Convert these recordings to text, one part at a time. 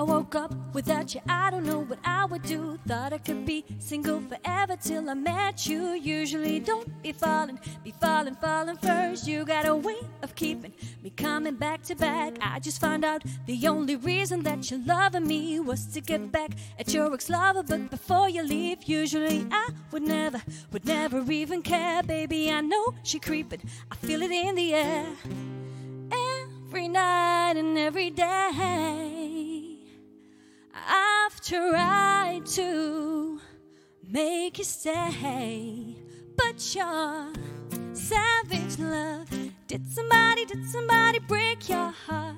I woke up without you, I don't know what I would do. Thought I could be single forever till I met you. Usually don't be falling, be falling, falling first. You got a way of keeping me coming back to back. I just found out the only reason that you're loving me was to get back at your ex lover. But before you leave, usually I would never, would never even care. Baby, I know she creeping, I feel it in the air every night and every day. Tried to make you stay, but your savage love did somebody, did somebody break your heart?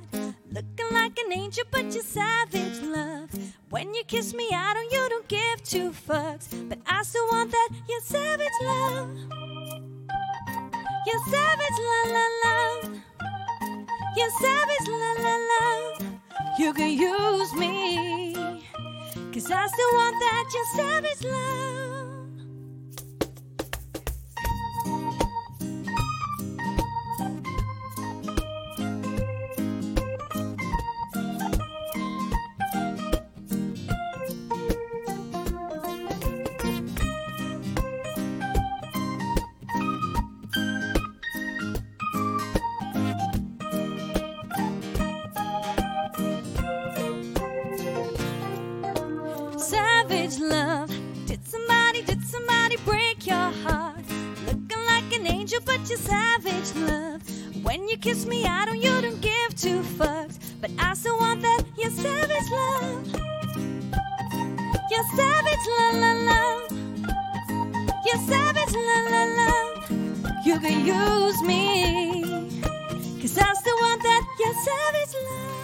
Looking like an angel, but you're savage love. When you kiss me, I don't, you don't give two fucks, but I still want that, your savage love. Your savage la la love. Your savage la la love. You can use me. Cause I still want that, your savage love. Savage love. Did somebody, did somebody break your heart? Looking like an angel, but you're savage love. When you kiss me, I don't, you don't give two fucks. But I still want that, your savage love. Your savage la la love. Your savage la la love. You can use me. Cause I still want that, your savage love.